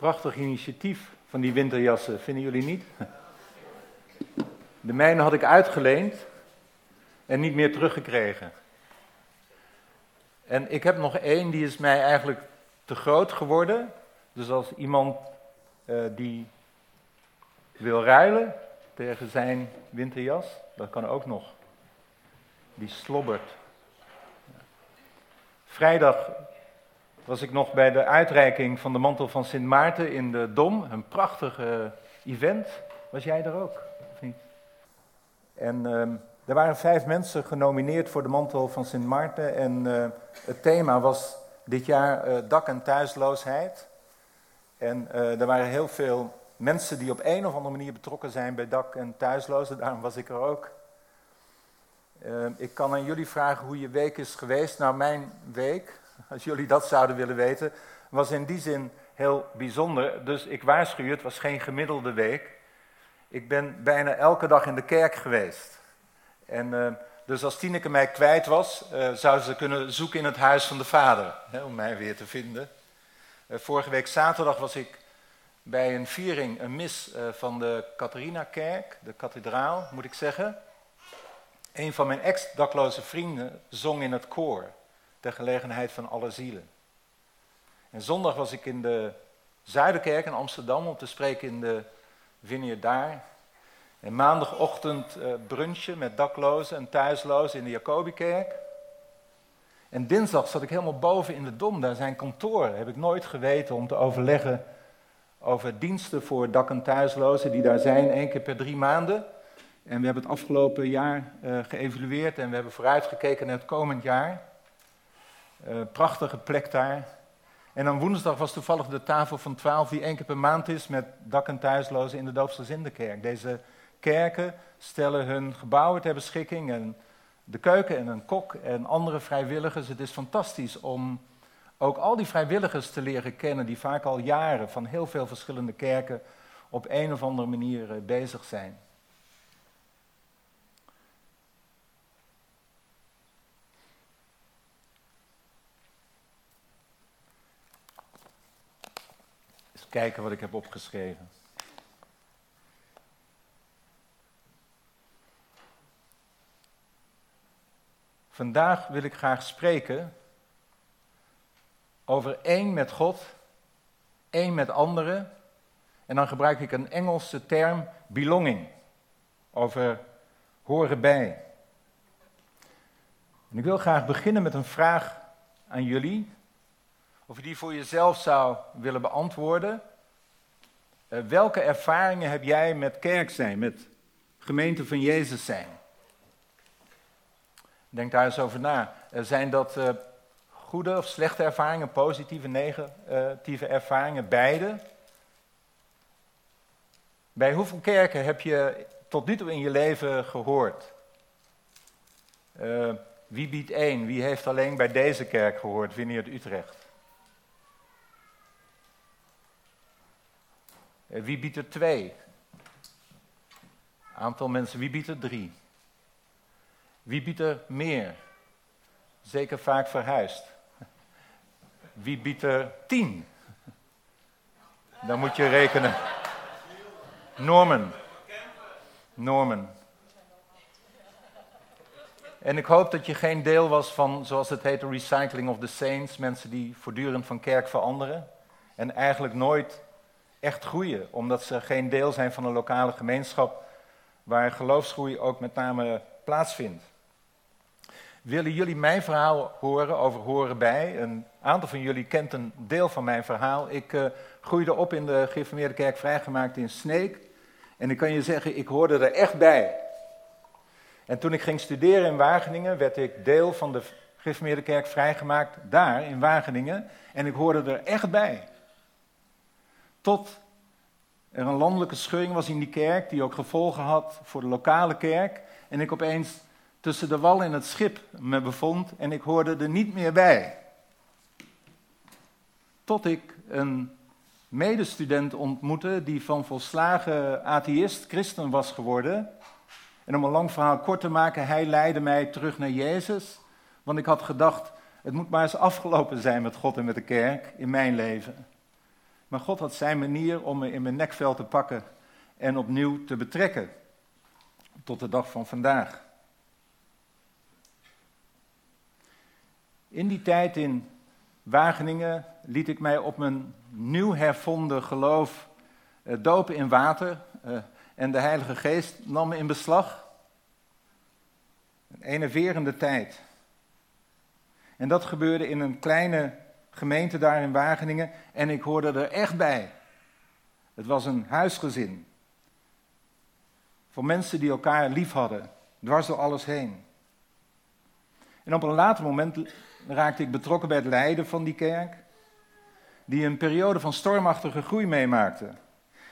Prachtig initiatief van die winterjassen, vinden jullie niet? De mijne had ik uitgeleend en niet meer teruggekregen. En ik heb nog één, die is mij eigenlijk te groot geworden. Dus als iemand uh, die wil ruilen tegen zijn winterjas, dat kan ook nog. Die slobbert. Vrijdag was ik nog bij de uitreiking van de mantel van Sint Maarten in de Dom. Een prachtig event. Was jij er ook, of niet? En uh, er waren vijf mensen genomineerd voor de mantel van Sint Maarten. En uh, het thema was dit jaar uh, dak- en thuisloosheid. En er waren heel veel mensen die op een of andere manier betrokken zijn bij dak- en thuislozen. Daarom was ik er ook. ik kan aan jullie vragen hoe je week is geweest. Nou, mijn week, als jullie dat zouden willen weten, was in die zin heel bijzonder. Dus ik waarschuw het was geen gemiddelde week. Ik ben bijna elke dag in de kerk geweest. En uh, dus als Tineke mij kwijt was, uh, zou ze kunnen zoeken in het huis van de vader, hè, om mij weer te vinden. Uh, vorige week zaterdag was ik bij een viering, een mis van de Catharina-kerk, de kathedraal, moet ik zeggen. Een van mijn ex-dakloze vrienden zong in het koor, ter gelegenheid van alle zielen. En zondag was ik in de Zuiderkerk in Amsterdam om te spreken in de vineyard daar. En maandagochtend uh, met daklozen en thuislozen in de Jacobikerk. En dinsdag zat ik helemaal boven in de Dom, daar zijn kantoren. Heb ik nooit geweten om te overleggen over diensten voor dak- en thuislozen die daar zijn, één keer per drie maanden. En we hebben het afgelopen jaar uh, geëvalueerd en we hebben vooruitgekeken naar het komend jaar. Uh, prachtige plek daar. En dan woensdag was toevallig de tafel van 12 die één keer per maand is met dak- en thuislozen in de doopsgezindenkerk. Deze kerken stellen hun gebouwen ter beschikking en de keuken en een kok en andere vrijwilligers. Het is fantastisch om ook al die vrijwilligers te leren kennen die vaak al jaren van heel veel verschillende kerken op een of andere manier eh, bezig zijn. Kijken wat ik heb opgeschreven. Vandaag wil ik graag spreken over één met God, één met anderen. En dan gebruik ik een Engelse term, belonging, over horen bij. En ik wil graag beginnen met een vraag aan jullie. Of je die voor jezelf zou willen beantwoorden. Uh, welke ervaringen heb jij met kerk zijn, met gemeente van Jezus zijn? Denk daar eens over na. Zijn dat uh, goede of slechte ervaringen, positieve, negatieve ervaringen, beide? Bij hoeveel kerken heb je tot nu toe in je leven gehoord? Wie biedt één? Wie heeft alleen bij deze kerk gehoord, Vineyard Utrecht? Wie biedt er twee? Aantal mensen, wie biedt er drie? Wie biedt er meer? Zeker vaak verhuisd. Wie biedt er tien? Dan moet je rekenen. Norman. Norman. En ik hoop dat je geen deel was van, zoals het heet, de recycling of the saints. Mensen die voortdurend van kerk veranderen. En eigenlijk nooit echt groeien, omdat ze geen deel zijn van een lokale gemeenschap waar geloofsgroei ook met name plaatsvindt. Willen jullie mijn verhaal horen over horen bij? Een aantal van jullie kent een deel van mijn verhaal. Ik uh, groeide op in de gereformeerde kerk vrijgemaakt in Sneek. En ik kan je zeggen, ik hoorde er echt bij. En toen ik ging studeren in Wageningen, werd ik deel van de gereformeerde kerk vrijgemaakt daar in Wageningen. En ik hoorde er echt bij. Tot er een landelijke scheuring was in die kerk, die ook gevolgen had voor de lokale kerk. En ik opeens tussen de wal en het schip me bevond en ik hoorde er niet meer bij. Tot ik een medestudent ontmoette die van volslagen atheïst christen was geworden. En om een lang verhaal kort te maken, hij leidde mij terug naar Jezus. Want ik had gedacht, het moet maar eens afgelopen zijn met God en met de kerk in mijn leven. Maar God had zijn manier om me in mijn nekvel te pakken en opnieuw te betrekken. Tot de dag van vandaag. In die tijd in Wageningen liet ik mij op mijn nieuw hervonden geloof uh, dopen in water. Uh, en de Heilige Geest nam me in beslag. Een enerverende tijd. En dat gebeurde in een kleine gemeente daar in Wageningen. En ik hoorde er echt bij. Het was een huisgezin. Voor mensen die elkaar lief hadden. Dwars door alles heen. En op een later moment raakte ik betrokken bij het leiden van die kerk. Die een periode van stormachtige groei meemaakte.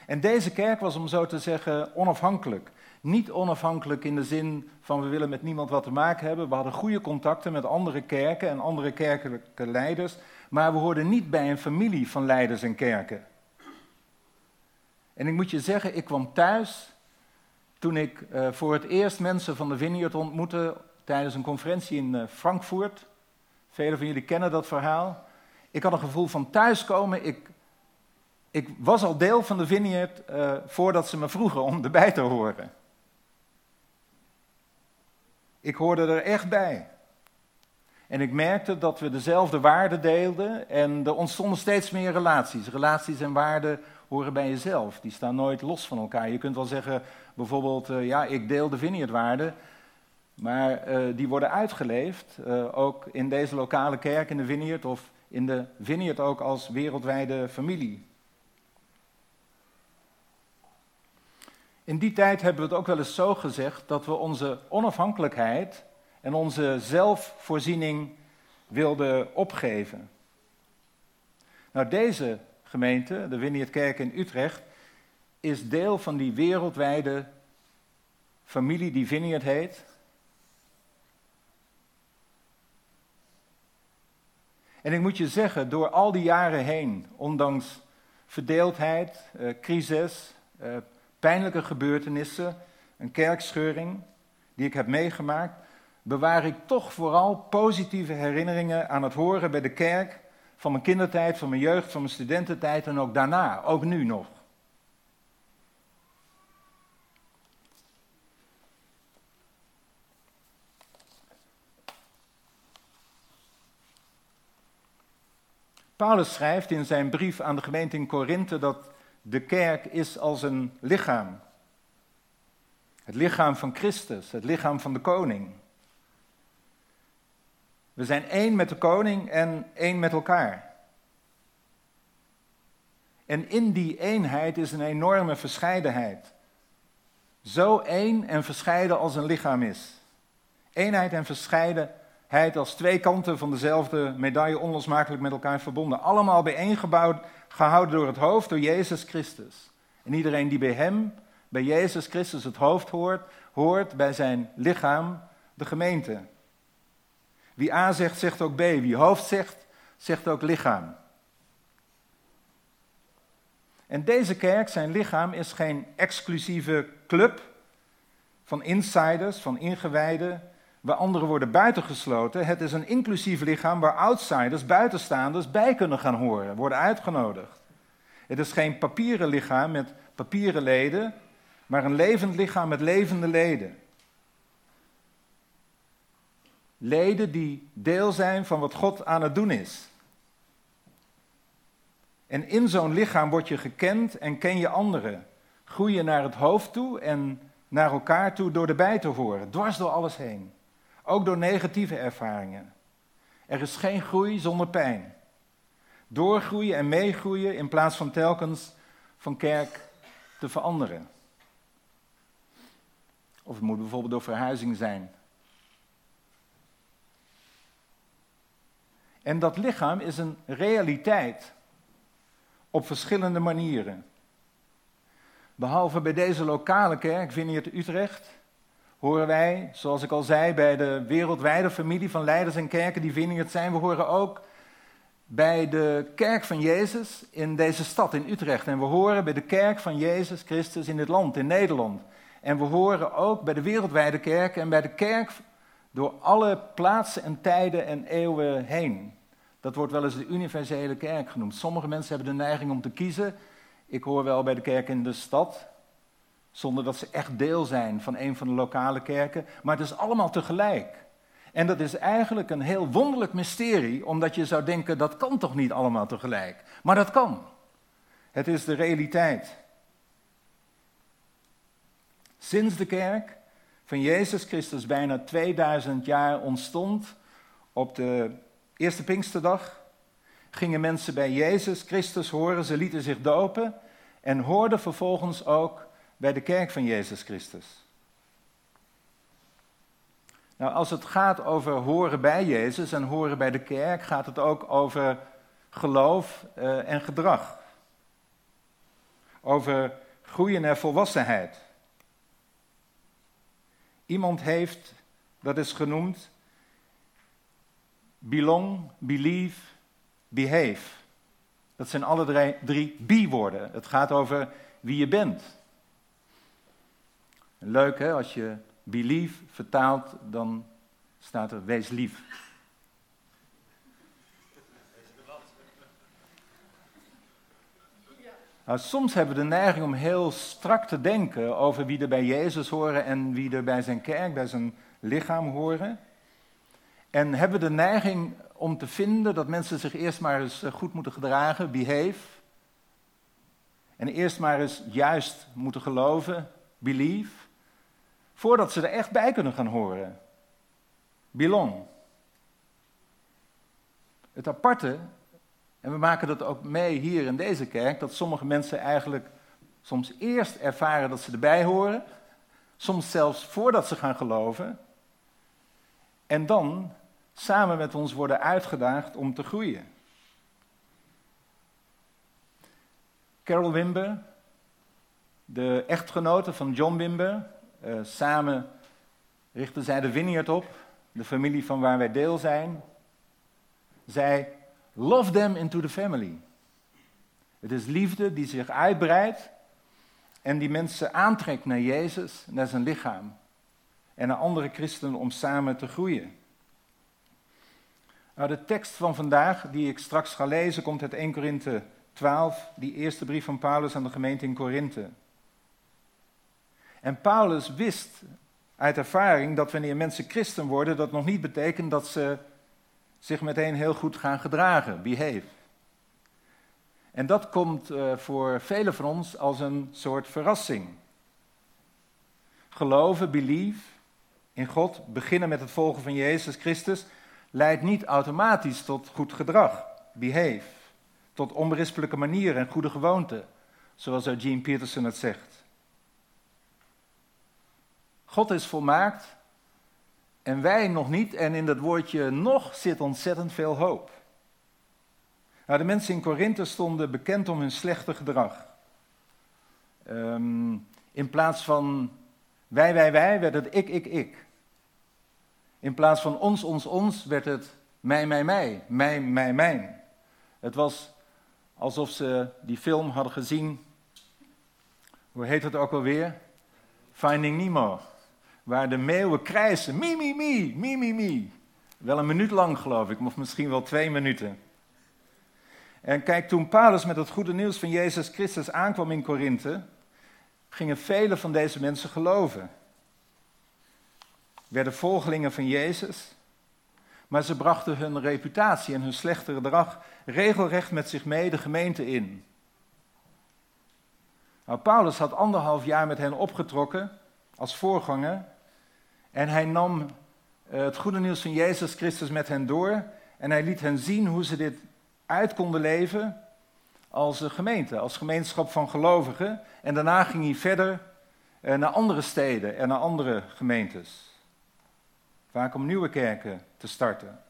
En deze kerk was, om zo te zeggen, onafhankelijk. Niet onafhankelijk in de zin van we willen met niemand wat te maken hebben. We hadden goede contacten met andere kerken en andere kerkelijke leiders. Maar we hoorden niet bij een familie van leiders en kerken. En ik moet je zeggen, ik kwam thuis toen ik uh, voor het eerst mensen van de Vineyard ontmoette tijdens een conferentie in uh, Frankfurt. Velen van jullie kennen dat verhaal. Ik had een gevoel van thuiskomen. Ik ik was al deel van de Vineyard uh, voordat ze me vroegen om erbij te horen. Ik hoorde er echt bij. En ik merkte dat we dezelfde waarden deelden en er ontstonden steeds meer relaties. Relaties en waarden horen bij jezelf, die staan nooit los van elkaar. Je kunt wel zeggen, bijvoorbeeld, uh, ja, ik deel de Vineyard-waarden, maar uh, die worden uitgeleefd, uh, ook in deze lokale kerk in de Vineyard of in de Vineyard ook als wereldwijde familie. In die tijd hebben we het ook wel eens zo gezegd dat we onze onafhankelijkheid en onze zelfvoorziening wilden opgeven. Nou, deze gemeente, de Winnierdkerk in Utrecht, is deel van die wereldwijde familie die Vineyard heet. En ik moet je zeggen, door al die jaren heen, ondanks verdeeldheid, eh, crisis, eh, pijnlijke gebeurtenissen, een kerkscheuring die ik heb meegemaakt, bewaar ik toch vooral positieve herinneringen aan het horen bij de kerk van mijn kindertijd, van mijn jeugd, van mijn studententijd en ook daarna, ook nu nog. Paulus schrijft in zijn brief aan de gemeente in Korinthe dat de kerk is als een lichaam. Het lichaam van Christus, het lichaam van de koning. We zijn één met de koning en één met elkaar. En in die eenheid is een enorme verscheidenheid. Zo één en verscheiden als een lichaam is. Eenheid en verscheidenheid als twee kanten van dezelfde medaille onlosmakelijk met elkaar verbonden. Allemaal bijeengebouwd gehouden door het hoofd, door Jezus Christus. En iedereen die bij Hem, bij Jezus Christus het hoofd hoort, hoort bij zijn lichaam, de gemeente. Wie A zegt, zegt ook B. Wie hoofd zegt, zegt ook lichaam. En deze kerk, zijn lichaam, is geen exclusieve club van insiders, van ingewijden, waar anderen worden buitengesloten. Het is een inclusief lichaam waar outsiders, buitenstaanders bij kunnen gaan horen, worden uitgenodigd. Het is geen papieren lichaam met papieren leden, maar een levend lichaam met levende leden. Leden die deel zijn van wat God aan het doen is. En in zo'n lichaam word je gekend en ken je anderen. Groei je naar het hoofd toe en naar elkaar toe door erbij te horen, dwars door alles heen. Ook door negatieve ervaringen. Er is geen groei zonder pijn. Doorgroeien en meegroeien in plaats van telkens van kerk te veranderen. Of het moet bijvoorbeeld door verhuizing zijn. En dat lichaam is een realiteit op verschillende manieren. Behalve bij deze lokale kerk, Vineyard Utrecht, horen wij, zoals ik al zei, bij de wereldwijde familie van leiders en kerken die Vineyard zijn. We horen ook bij de kerk van Jezus in deze stad, in Utrecht. En we horen bij de kerk van Jezus Christus in dit land, in Nederland. En we horen ook bij de wereldwijde kerk en bij de kerk door alle plaatsen en tijden en eeuwen heen. Dat wordt wel eens de universele kerk genoemd. Sommige mensen hebben de neiging om te kiezen. Ik hoor wel bij de kerk in de stad, zonder dat ze echt deel zijn van een van de lokale kerken. Maar het is allemaal tegelijk. En dat is eigenlijk een heel wonderlijk mysterie, omdat je zou denken dat kan toch niet allemaal tegelijk. Maar dat kan. Het is de realiteit. Sinds de kerk van Jezus Christus bijna 2000 jaar ontstond, op de eerste Pinksterdag, gingen mensen bij Jezus Christus horen, ze lieten zich dopen en hoorden vervolgens ook bij de kerk van Jezus Christus. Nou, als het gaat over horen bij Jezus en horen bij de kerk, gaat het ook over geloof uh, en gedrag. Over groeien naar volwassenheid. Iemand heeft, dat is genoemd, belong, believe, behave. Dat zijn alle drie, drie be-woorden. Het gaat over wie je bent. Leuk hè, als je believe vertaalt, dan staat er wees lief. Nou, soms hebben we de neiging om heel strak te denken over wie er bij Jezus horen en wie er bij zijn kerk, bij zijn lichaam horen. En hebben we de neiging om te vinden dat mensen zich eerst maar eens eh, goed moeten gedragen, behave. En eerst maar eens juist moeten geloven, believe. Voordat ze er echt bij kunnen gaan horen. Belong. Het aparte en we maken dat ook mee hier in deze kerk, dat sommige mensen eigenlijk soms eerst ervaren dat ze erbij horen, soms zelfs voordat ze gaan geloven, en dan samen met ons worden uitgedaagd om te groeien. Carol Wimber, de echtgenote van John Wimber, uh, samen richtten zij de Vineyard op, de familie van waar wij deel zijn. Zij Love them into the family. Het is liefde die zich uitbreidt en die mensen aantrekt naar Jezus, naar zijn lichaam. En naar andere christenen om samen te groeien. Nou, de tekst van vandaag, die ik straks ga lezen, komt uit 1 Korinthe 12, die eerste brief van Paulus aan de gemeente in Korinthe. En Paulus wist uit ervaring dat wanneer mensen christen worden, dat nog niet betekent dat ze zich meteen heel goed gaan gedragen, behave. En dat komt uh, voor velen van ons als een soort verrassing. Geloven, believe in God, beginnen met het volgen van Jezus Christus, leidt niet automatisch tot goed gedrag, behave, tot onberispelijke manieren en goede gewoonten, zoals Eugene Peterson het zegt. God is volmaakt en wij nog niet. En in dat woordje nog zit ontzettend veel hoop. Nou, de mensen in Korinthe stonden bekend om hun slechte gedrag. Um, in plaats van wij, wij, wij werd het ik, ik, ik. In plaats van ons, ons, ons werd het mij, mij, mij, mij, mij, mijn. Het was alsof ze die film hadden gezien. Hoe heet het ook alweer? Finding Nemo waar de meeuwen krijsen. Mi, mi, mi, mi, mi, mi. Wel een minuut lang, geloof ik, of misschien wel twee minuten. En kijk, toen Paulus met het goede nieuws van Jezus Christus aankwam in Korinthe, gingen vele van deze mensen geloven. Werden volgelingen van Jezus, maar ze brachten hun reputatie en hun slechte gedrag regelrecht met zich mee de gemeente in. Nou, Paulus had anderhalf jaar met hen opgetrokken als voorganger en hij nam eh, het goede nieuws van Jezus Christus met hen door. En hij liet hen zien hoe ze dit uit konden leven als gemeente, als gemeenschap van gelovigen. En daarna ging hij verder eh, naar andere steden en naar andere gemeentes. Vaak om nieuwe kerken te starten.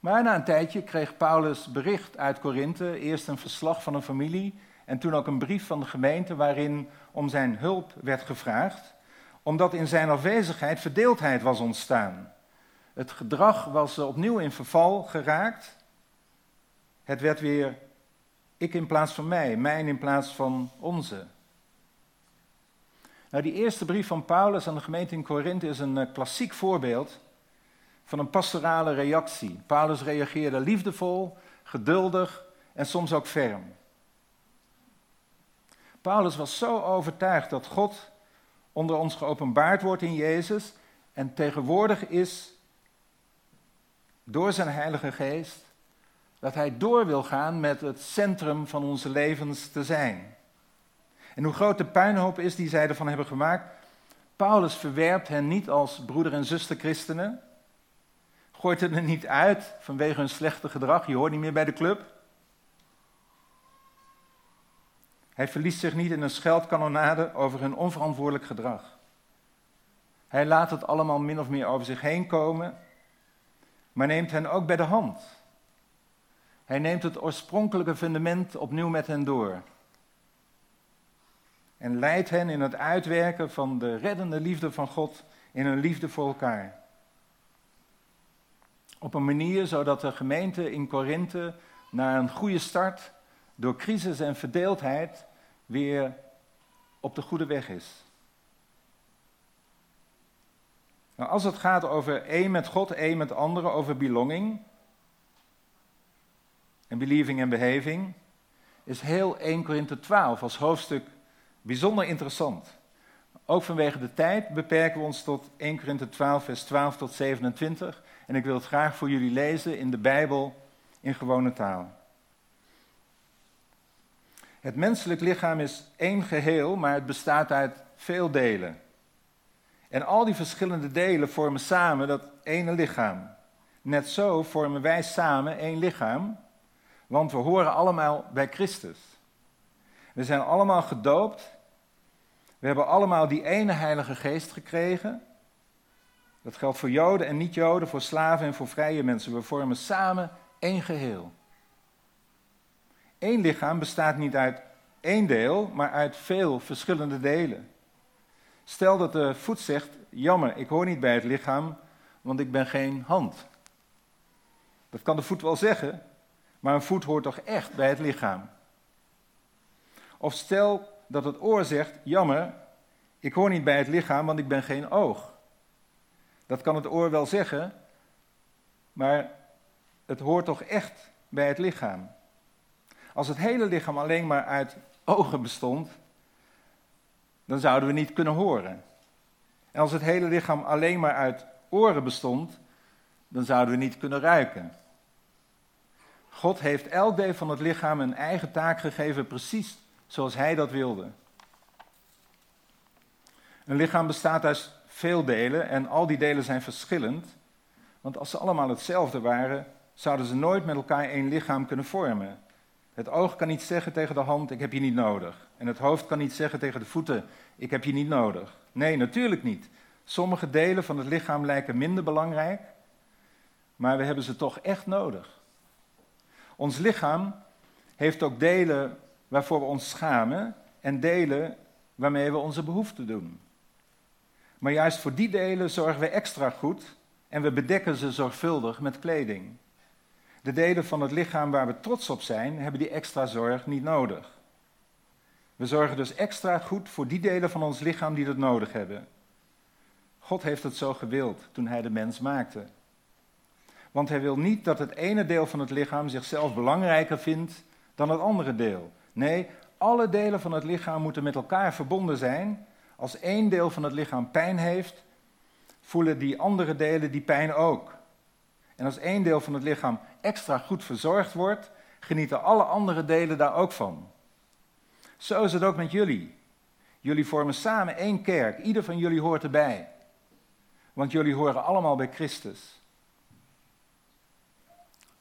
Maar na een tijdje kreeg Paulus bericht uit Korinthe, eerst een verslag van een familie en toen ook een brief van de gemeente waarin om zijn hulp werd gevraagd omdat in zijn afwezigheid verdeeldheid was ontstaan. Het gedrag was opnieuw in verval geraakt. Het werd weer ik in plaats van mij, mijn in plaats van onze. Nou, die eerste brief van Paulus aan de gemeente in Korinthe is een eh, klassiek voorbeeld van een pastorale reactie. Paulus reageerde liefdevol, geduldig en soms ook ferm. Paulus was zo overtuigd dat God onder ons geopenbaard wordt in Jezus en tegenwoordig is door zijn Heilige Geest, dat hij door wil gaan met het centrum van onze levens te zijn. En hoe groot de puinhoop is die zij ervan hebben gemaakt, Paulus verwerpt hen niet als broeder en zuster christenen, gooit het er niet uit vanwege hun slechte gedrag, je hoort niet meer bij de club. Hij verliest zich niet in een scheldkanonade over hun onverantwoordelijk gedrag. Hij laat het allemaal min of meer over zich heen komen, maar neemt hen ook bij de hand. Hij neemt het oorspronkelijke fundament opnieuw met hen door. En leidt hen in het uitwerken van de reddende liefde van God in hun liefde voor elkaar. Op een manier zodat de gemeente in Korinthe na een goede start door crisis en verdeeldheid weer op de goede weg is. Nou, als het gaat over één met God, één met anderen, over belonging en believing en behaving, is heel 1 Korinthe 12 als hoofdstuk bijzonder interessant. Ook vanwege de tijd beperken we ons tot 1 Korinthe 12, vers 12 tot 27. En ik wil het graag voor jullie lezen in de Bijbel in gewone taal. Het menselijk lichaam is één geheel, maar het bestaat uit veel delen. En al die verschillende delen vormen samen dat ene lichaam. Net zo vormen wij samen één lichaam, want we horen allemaal bij Christus. We zijn allemaal gedoopt. We hebben allemaal die ene Heilige Geest gekregen. Dat geldt voor Joden en niet-Joden, voor slaven en voor vrije mensen. We vormen samen één geheel. Eén lichaam bestaat niet uit één deel, maar uit veel verschillende delen. Stel dat de voet zegt: Jammer, ik hoor niet bij het lichaam, want ik ben geen hand. Dat kan de voet wel zeggen, maar een voet hoort toch echt bij het lichaam. Of stel dat het oor zegt: Jammer, ik hoor niet bij het lichaam, want ik ben geen oog. Dat kan het oor wel zeggen, maar het hoort toch echt bij het lichaam. Als het hele lichaam alleen maar uit ogen bestond, dan zouden we niet kunnen horen. En als het hele lichaam alleen maar uit oren bestond, dan zouden we niet kunnen ruiken. God heeft elk deel van het lichaam een eigen taak gegeven, precies zoals Hij dat wilde. Een lichaam bestaat uit veel delen en al die delen zijn verschillend. Want als ze allemaal hetzelfde waren, zouden ze nooit met elkaar één lichaam kunnen vormen. Het oog kan niet zeggen tegen de hand, ik heb je niet nodig. En het hoofd kan niet zeggen tegen de voeten, ik heb je niet nodig. Nee, natuurlijk niet. Sommige delen van het lichaam lijken minder belangrijk, maar we hebben ze toch echt nodig. Ons lichaam heeft ook delen waarvoor we ons schamen en delen waarmee we onze behoeften doen. Maar juist voor die delen zorgen we extra goed en we bedekken ze zorgvuldig met kleding. De delen van het lichaam waar we trots op zijn, hebben die extra zorg niet nodig. We zorgen dus extra goed voor die delen van ons lichaam die dat nodig hebben. God heeft het zo gewild toen hij de mens maakte. Want hij wil niet dat het ene deel van het lichaam zichzelf belangrijker vindt dan het andere deel. Nee, alle delen van het lichaam moeten met elkaar verbonden zijn. Als één deel van het lichaam pijn heeft, voelen die andere delen die pijn ook. En als één deel van het lichaam extra goed verzorgd wordt, genieten alle andere delen daar ook van. Zo is het ook met jullie. Jullie vormen samen één kerk. Ieder van jullie hoort erbij. Want jullie horen allemaal bij Christus.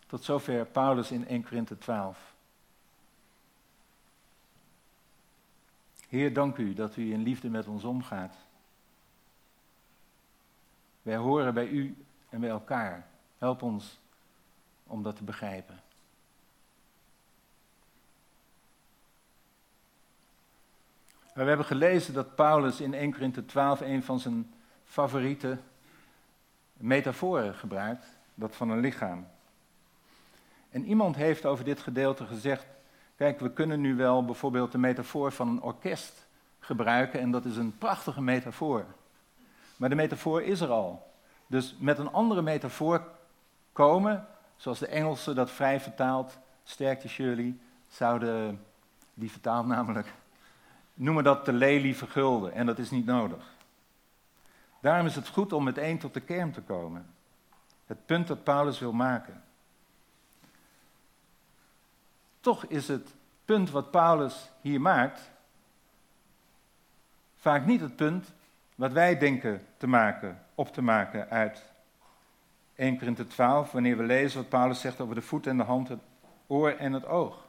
Tot zover Paulus in 1 Korinthe 12. Heer, dank u dat u in liefde met ons omgaat. Wij horen bij u en bij elkaar. Help ons om dat te begrijpen. we hebben gelezen dat Paulus in 1 Korinthe 12 een van zijn favoriete metaforen gebruikt, dat van een lichaam. En iemand heeft over dit gedeelte gezegd, kijk, we kunnen nu wel bijvoorbeeld de metafoor van een orkest gebruiken en dat is een prachtige metafoor. Maar de metafoor is er al. Dus met een andere metafoor komen, zoals de Engelsen dat vrij vertaalt, sterkte Shirley, zouden, die vertaalt namelijk, noemen dat de lelie vergulden. En dat is niet nodig. Daarom is het goed om meteen tot de kern te komen. Het punt dat Paulus wil maken. Toch is het punt wat Paulus hier maakt vaak niet het punt wat wij denken te maken, op te maken uit 1 Korinthe 12, wanneer we lezen wat Paulus zegt over de voet en de hand, het oor en het oog.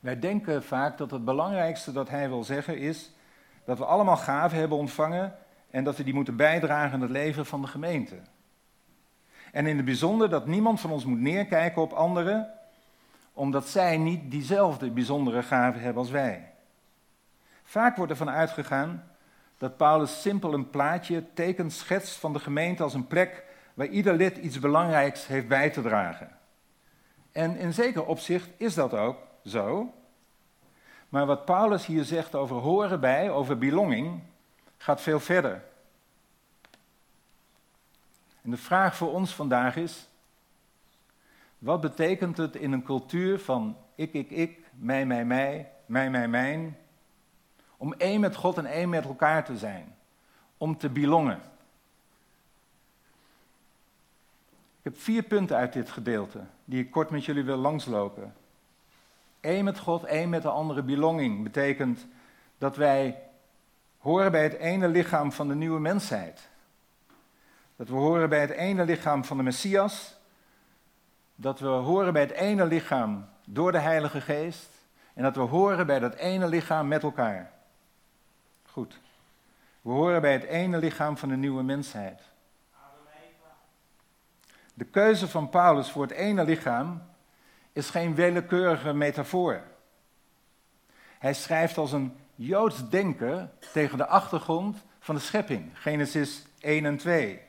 Wij denken vaak dat het belangrijkste dat hij wil zeggen is dat we allemaal gaven hebben ontvangen en dat we die moeten bijdragen aan het leven van de gemeente. En in het bijzonder dat niemand van ons moet neerkijken op anderen, omdat zij niet diezelfde bijzondere gaven hebben als wij. Vaak wordt ervan uitgegaan dat Paulus simpel een plaatje, teken schetst van de gemeente als een plek waar ieder lid iets belangrijks heeft bij te dragen. En in zeker opzicht is dat ook zo. Maar wat Paulus hier zegt over horen bij, over belonging, gaat veel verder. En de vraag voor ons vandaag is: wat betekent het in een cultuur van ik, ik, ik, mij, mij, mij, mij, mij, mijn, om één met God en één met elkaar te zijn, om te belongen? Ik heb vier punten uit dit gedeelte die ik kort met jullie wil langslopen. Eén met God, één met de andere belonging betekent dat wij horen bij het ene lichaam van de nieuwe mensheid. Dat we horen bij het ene lichaam van de Messias. Dat we horen bij het ene lichaam door de Heilige Geest. En dat we horen bij dat ene lichaam met elkaar. Goed. We horen bij het ene lichaam van de nieuwe mensheid. De keuze van Paulus voor het ene lichaam is geen willekeurige metafoor. Hij schrijft als een Joods denker tegen de achtergrond van de schepping, Genesis 1 en 2.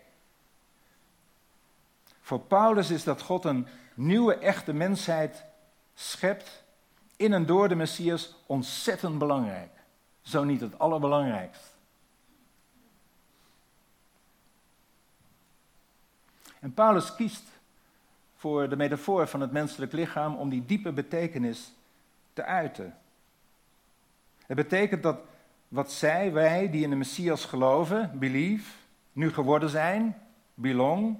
Voor Paulus is dat God een nieuwe, echte mensheid schept in en door de Messias ontzettend belangrijk. Zo niet het allerbelangrijkst. En Paulus kiest voor de metafoor van het menselijk lichaam om die diepe betekenis te uiten. Het betekent dat wat zij, wij die in de Messias geloven, believe, nu geworden zijn, belong,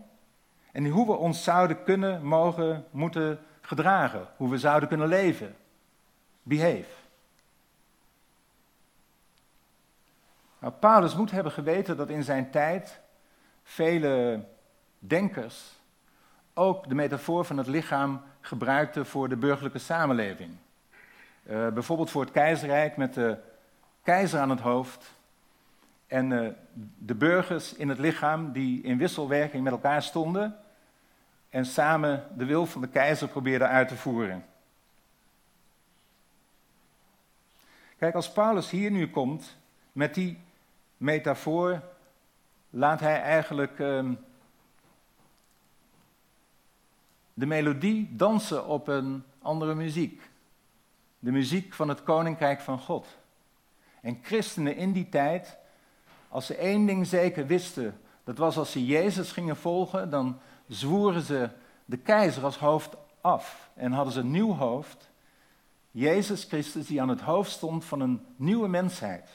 en hoe we ons zouden kunnen, mogen, moeten gedragen, hoe we zouden kunnen leven, behave. Nou, Paulus moet hebben geweten dat in zijn tijd vele denkers ook de metafoor van het lichaam gebruikten voor de burgerlijke samenleving. Uh, bijvoorbeeld voor het keizerrijk met de keizer aan het hoofd en uh, de burgers in het lichaam die in wisselwerking met elkaar stonden en samen de wil van de keizer probeerden uit te voeren. Kijk, als Paulus hier nu komt met die metafoor, laat hij eigenlijk uh, de melodie dansen op een andere muziek. De muziek van het koninkrijk van God. En christenen in die tijd, als ze één ding zeker wisten, dat was als ze Jezus gingen volgen, dan zwoeren ze de keizer als hoofd af en hadden ze een nieuw hoofd. Jezus Christus die aan het hoofd stond van een nieuwe mensheid.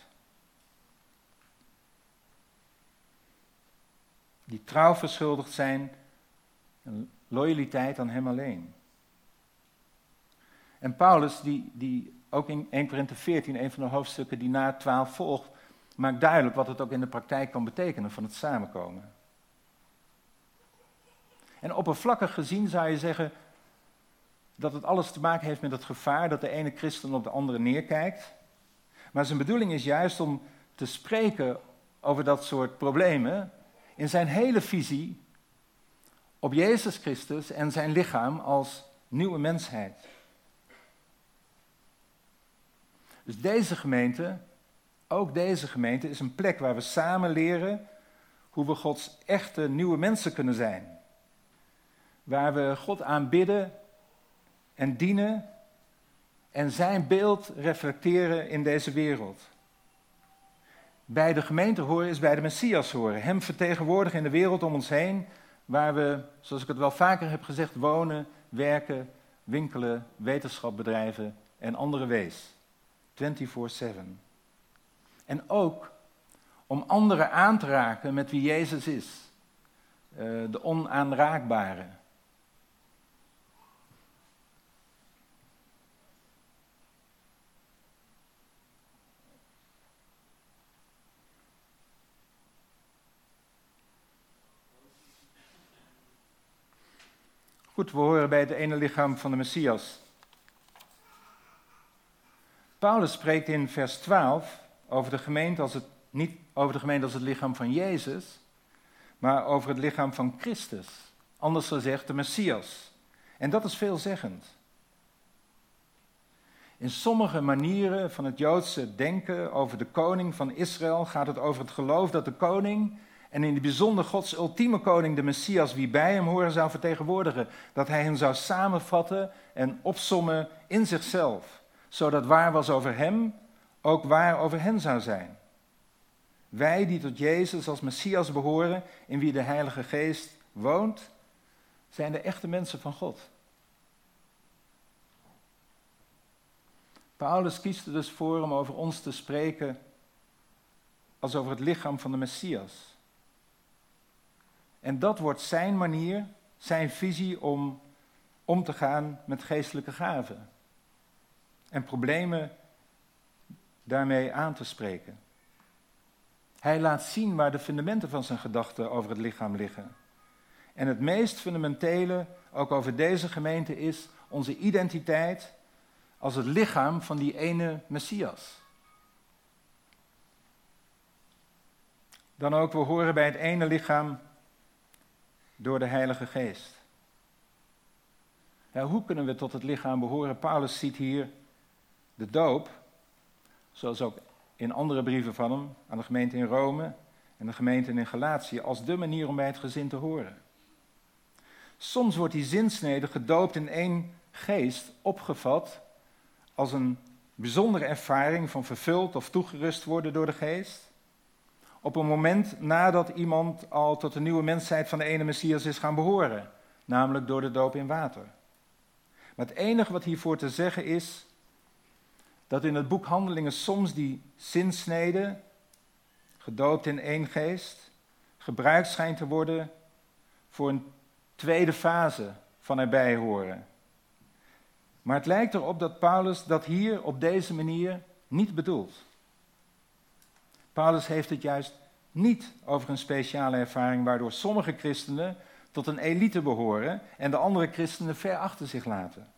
Die trouw verschuldigd zijn loyaliteit aan Hem alleen. En Paulus, die, die ook in 1 Korinthe 14, een van de hoofdstukken die na 12 volgt, maakt duidelijk wat het ook in de praktijk kan betekenen van het samenkomen. En oppervlakkig gezien zou je zeggen dat het alles te maken heeft met het gevaar dat de ene christen op de andere neerkijkt. Maar zijn bedoeling is juist om te spreken over dat soort problemen in zijn hele visie op Jezus Christus en zijn lichaam als nieuwe mensheid. Dus deze gemeente, ook deze gemeente, is een plek waar we samen leren hoe we Gods echte nieuwe mensen kunnen zijn. Waar we God aanbidden en dienen en zijn beeld reflecteren in deze wereld. bij de gemeente horen is bij de Messias horen. Hem vertegenwoordigen in de wereld om ons heen, waar we, zoals ik het wel vaker heb gezegd, wonen, werken, winkelen, wetenschap bedrijven en andere wees. 24-7. En ook om anderen aan te raken met wie Jezus is. Uh, de onaanraakbare. Goed, we horen bij het ene lichaam van de Messias. Paulus spreekt in vers 12 over de gemeente als het, niet over de gemeente als het lichaam van Jezus, maar over het lichaam van Christus. Anders gezegd, de Messias. En dat is veelzeggend. In sommige manieren van het Joodse denken over de koning van Israël gaat het over het geloof dat de koning en in het bijzonder Gods ultieme koning, de Messias, wie bij hem horen zou vertegenwoordigen. Dat hij hen zou samenvatten en opsommen in zichzelf. Zodat waar was over hem, ook waar over hen zou zijn. Wij die tot Jezus als Messias behoren, in wie de Heilige Geest woont, zijn de echte mensen van God. Paulus kiest er dus voor om over ons te spreken als over het lichaam van de Messias. En dat wordt zijn manier, zijn visie om om te gaan met geestelijke gaven. En problemen daarmee aan te spreken. Hij laat zien waar de fundamenten van zijn gedachten over het lichaam liggen. En het meest fundamentele, ook over deze gemeente, is onze identiteit als het lichaam van die ene Messias. Dan ook, we horen bij het ene lichaam door de Heilige Geest. Ja, hoe kunnen we tot het lichaam behoren? Paulus ziet hier de doop, zoals ook in andere brieven van hem, aan de gemeente in Rome en de gemeente in Galatië, als de manier om bij het gezin te horen. Soms wordt die zinsnede gedoopt in één geest opgevat als een bijzondere ervaring van vervuld of toegerust worden door de geest op een moment nadat iemand al tot de nieuwe mensheid van de ene Messias is gaan behoren, namelijk door de doop in water. Maar het enige wat hiervoor te zeggen is dat in het boek Handelingen soms die zinsnede, gedoopt in één geest, gebruikt schijnt te worden voor een tweede fase van erbij horen. Maar het lijkt erop dat Paulus dat hier op deze manier niet bedoelt. Paulus heeft het juist niet over een speciale ervaring waardoor sommige christenen tot een elite behoren en de andere christenen ver achter zich laten.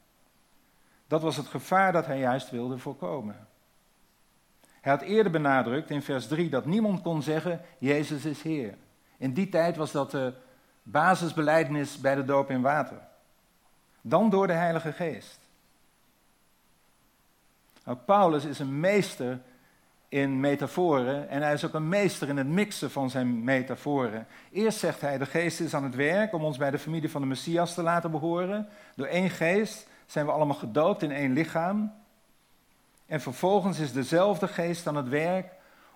Dat was het gevaar dat hij juist wilde voorkomen. Hij had eerder benadrukt in vers 3 dat niemand kon zeggen: Jezus is Heer. In die tijd was dat de basisbelijdenis bij de doop in water. Dan door de Heilige Geest. Nou, Paulus is een meester in metaforen en hij is ook een meester in het mixen van zijn metaforen. Eerst zegt hij, de geest is aan het werk om ons bij de familie van de Messias te laten behoren. Door één geest zijn we allemaal gedoopt in één lichaam. En vervolgens is dezelfde geest aan het werk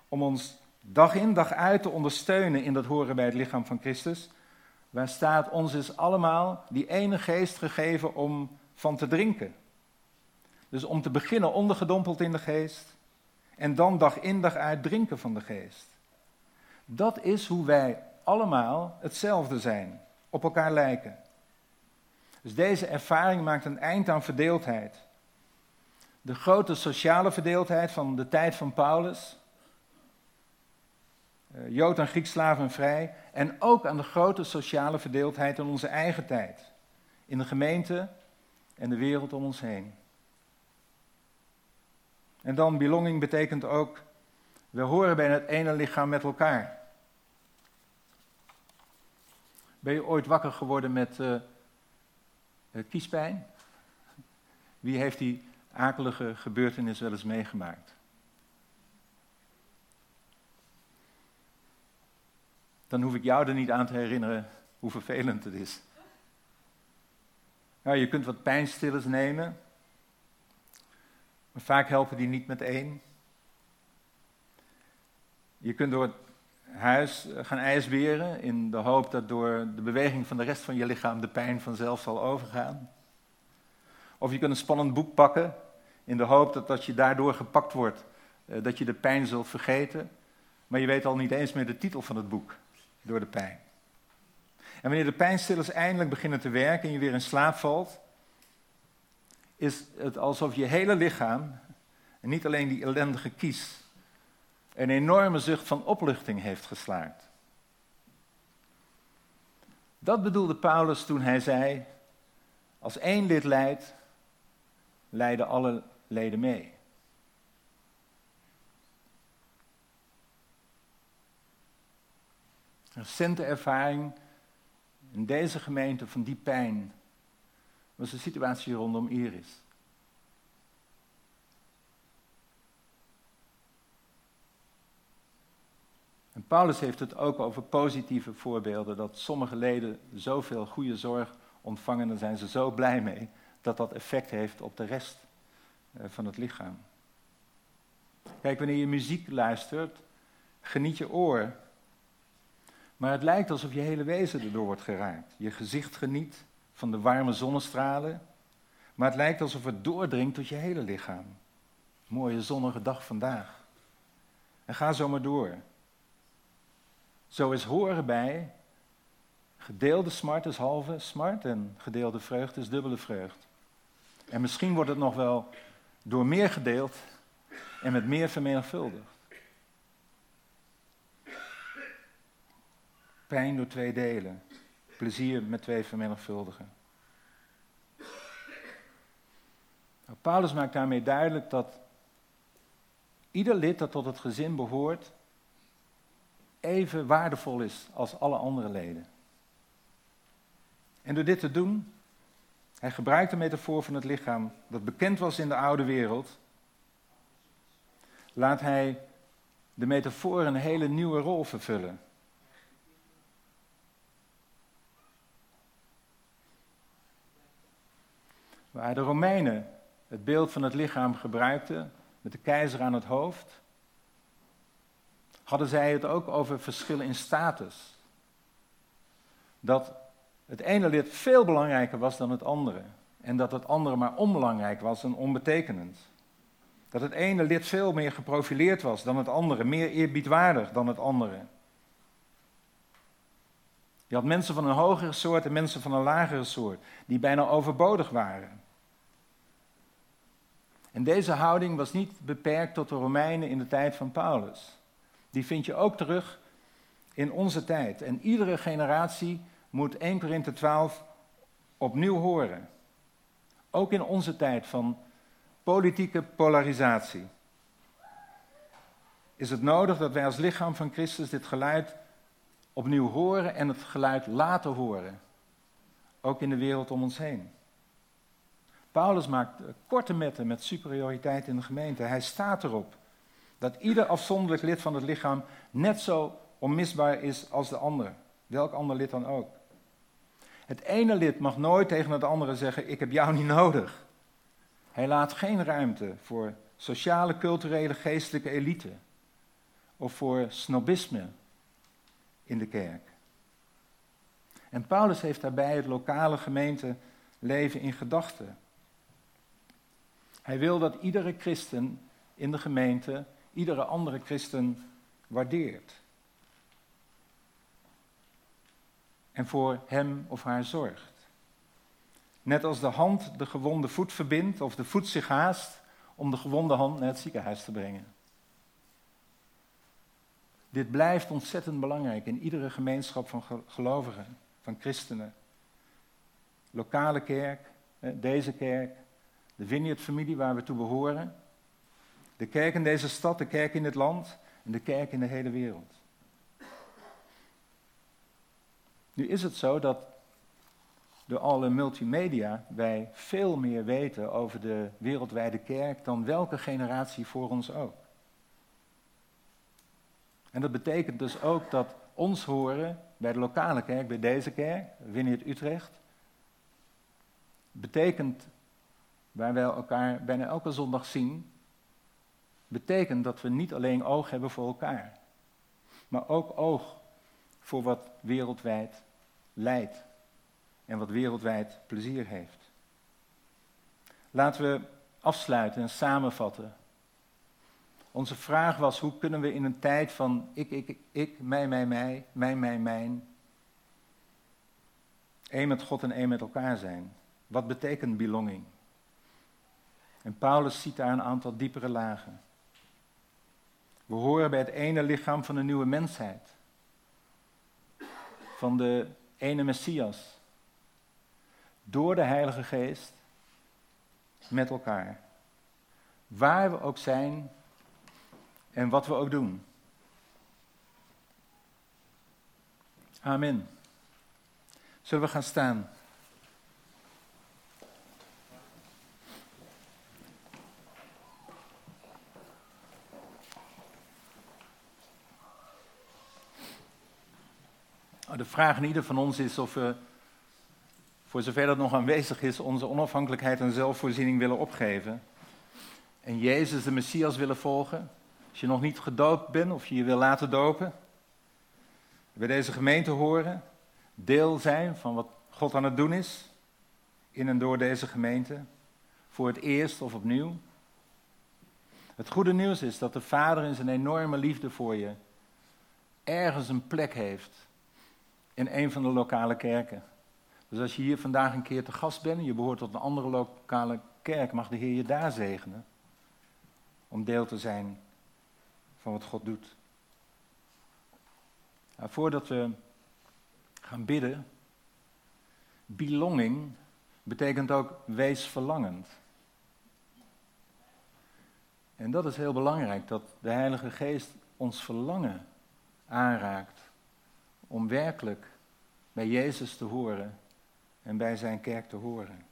om ons dag in dag uit te ondersteunen in dat horen bij het lichaam van Christus. Waar staat, ons is allemaal die ene geest gegeven om van te drinken. Dus om te beginnen ondergedompeld in de geest en dan dag in dag uit drinken van de geest. Dat is hoe wij allemaal hetzelfde zijn, op elkaar lijken. Dus deze ervaring maakt een eind aan verdeeldheid. De grote sociale verdeeldheid van de tijd van Paulus, eh, Jood en Grieks vrij, en ook aan de grote sociale verdeeldheid in onze eigen tijd, in de gemeente en de wereld om ons heen. En dan belonging betekent ook, we horen bij het ene lichaam met elkaar. Ben je ooit wakker geworden met uh, kiespijn? Wie heeft die akelige gebeurtenis wel eens meegemaakt? Dan hoef ik jou er niet aan te herinneren hoe vervelend het is. Nou, je kunt wat pijnstillers nemen, maar vaak helpen die niet met één. Je kunt door het huis gaan ijsberen in de hoop dat door de beweging van de rest van je lichaam de pijn vanzelf zal overgaan. Of je kunt een spannend boek pakken in de hoop dat als je daardoor gepakt wordt, eh, dat je de pijn zult vergeten. Maar je weet al niet eens meer de titel van het boek door de pijn. En wanneer de pijnstillers eindelijk beginnen te werken en je weer in slaap valt, is het alsof je hele lichaam, en niet alleen die ellendige kies, een enorme zucht van opluchting heeft geslaakt. Dat bedoelde Paulus toen hij zei: Als één lid lijdt, lijden alle leden mee. Recente ervaring in deze gemeente van die pijn was de situatie rondom Iris. En Paulus heeft het ook over positieve voorbeelden, dat sommige leden zoveel goede zorg ontvangen, daar zijn ze zo blij mee, dat dat effect heeft op de rest eh, van het lichaam. Kijk, wanneer je muziek luistert, geniet je oor. Maar het lijkt alsof je hele wezen erdoor wordt geraakt. Je gezicht geniet van de warme zonnestralen, maar het lijkt alsof het doordringt tot je hele lichaam. Mooie zonnige dag vandaag. En ga zo maar door. Zo is horen bij. Gedeelde smart is halve smart en gedeelde vreugde is dubbele vreugd. En misschien wordt het nog wel door meer gedeeld en met meer vermenigvuldigd. Pijn door twee delen, plezier met twee vermenigvuldigen. Nou, Paulus maakt daarmee duidelijk dat ieder lid dat tot het gezin behoort even waardevol is als alle andere leden. En door dit te doen, hij gebruikt de metafoor van het lichaam dat bekend was in de oude wereld, laat hij de metafoor een hele nieuwe rol vervullen. Waar de Romeinen het beeld van het lichaam gebruikten, met de keizer aan het hoofd, hadden zij het ook over verschillen in status. Dat het ene lid veel belangrijker was dan het andere. En dat het andere maar onbelangrijk was en onbetekenend. Dat het ene lid veel meer geprofileerd was dan het andere, meer eerbiedwaardig dan het andere. Je had mensen van een hogere soort en mensen van een lagere soort, die bijna overbodig waren. En deze houding was niet beperkt tot de Romeinen in de tijd van Paulus. Die vind je ook terug in onze tijd. En iedere generatie moet 1 Korinthe 12 opnieuw horen. Ook in onze tijd van politieke polarisatie. Is het nodig dat wij als lichaam van Christus dit geluid opnieuw horen en het geluid laten horen? Ook in de wereld om ons heen. Paulus maakt korte metten met superioriteit in de gemeente. Hij staat erop dat ieder afzonderlijk lid van het lichaam net zo onmisbaar is als de andere. Welk ander lid dan ook. Het ene lid mag nooit tegen het andere zeggen: Ik heb jou niet nodig. Hij laat geen ruimte voor sociale, culturele, geestelijke elite. Of voor snobisme in de kerk. En Paulus heeft daarbij het lokale gemeenteleven in gedachten. Hij wil dat iedere christen in de gemeente iedere andere christen waardeert. En voor hem of haar zorgt. Net als de hand de gewonde voet verbindt of de voet zich haast om de gewonde hand naar het ziekenhuis te brengen. Dit blijft ontzettend belangrijk in iedere gemeenschap van gelovigen, van christenen. Lokale kerk, deze kerk, de Vineyard-familie waar we toe behoren. De kerk in deze stad, de kerk in dit land en de kerk in de hele wereld. Nu is het zo dat door alle multimedia wij veel meer weten over de wereldwijde kerk dan welke generatie voor ons ook. En dat betekent dus ook dat ons horen bij de lokale kerk, bij deze kerk, Winneert Utrecht, betekent waar wij elkaar bijna elke zondag zien, betekent dat we niet alleen oog hebben voor elkaar, maar ook oog voor wat wereldwijd leidt en wat wereldwijd plezier heeft. Laten we afsluiten en samenvatten. Onze vraag was: hoe kunnen we in een tijd van ik, ik, ik, mij, mij, mij, mij, mij, mijn, één met God en één met elkaar zijn? Wat betekent belonging? En Paulus ziet daar een aantal diepere lagen. We horen bij het ene lichaam van de nieuwe mensheid. Van de ene Messias. Door de Heilige Geest. Met elkaar. Waar we ook zijn en wat we ook doen. Amen. Zullen we gaan staan? De vraag in ieder van ons is of we, voor zover dat nog aanwezig is, onze onafhankelijkheid en zelfvoorziening willen opgeven. En Jezus, de Messias, willen volgen. Als je nog niet gedoopt bent of je je wil laten dopen, bij deze gemeente horen, deel zijn van wat God aan het doen is, in en door deze gemeente, voor het eerst of opnieuw. Het goede nieuws is dat de Vader in zijn enorme liefde voor je ergens een plek heeft in een van de lokale kerken. Dus als je hier vandaag een keer te gast bent en je behoort tot een andere lokale kerk, mag de Heer je daar zegenen. Om deel te zijn van wat God doet. Nou, voordat we gaan bidden, belonging betekent ook wees verlangend. En dat is heel belangrijk, dat de Heilige Geest ons verlangen aanraakt om werkelijk bij Jezus te horen en bij zijn kerk te horen.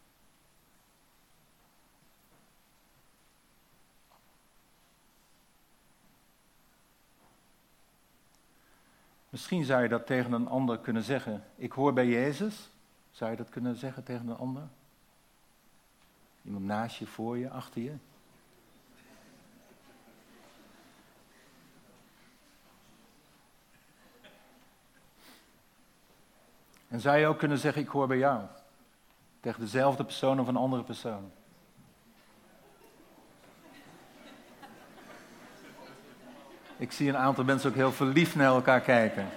Misschien zou je dat tegen een ander kunnen zeggen. Ik hoor bij Jezus. Zou je dat kunnen zeggen tegen een ander? Iemand naast je, voor je, achter je? En zou je ook kunnen zeggen, ik hoor bij jou. Tegen dezelfde persoon of een andere persoon. Ik zie een aantal mensen ook heel verliefd naar elkaar kijken.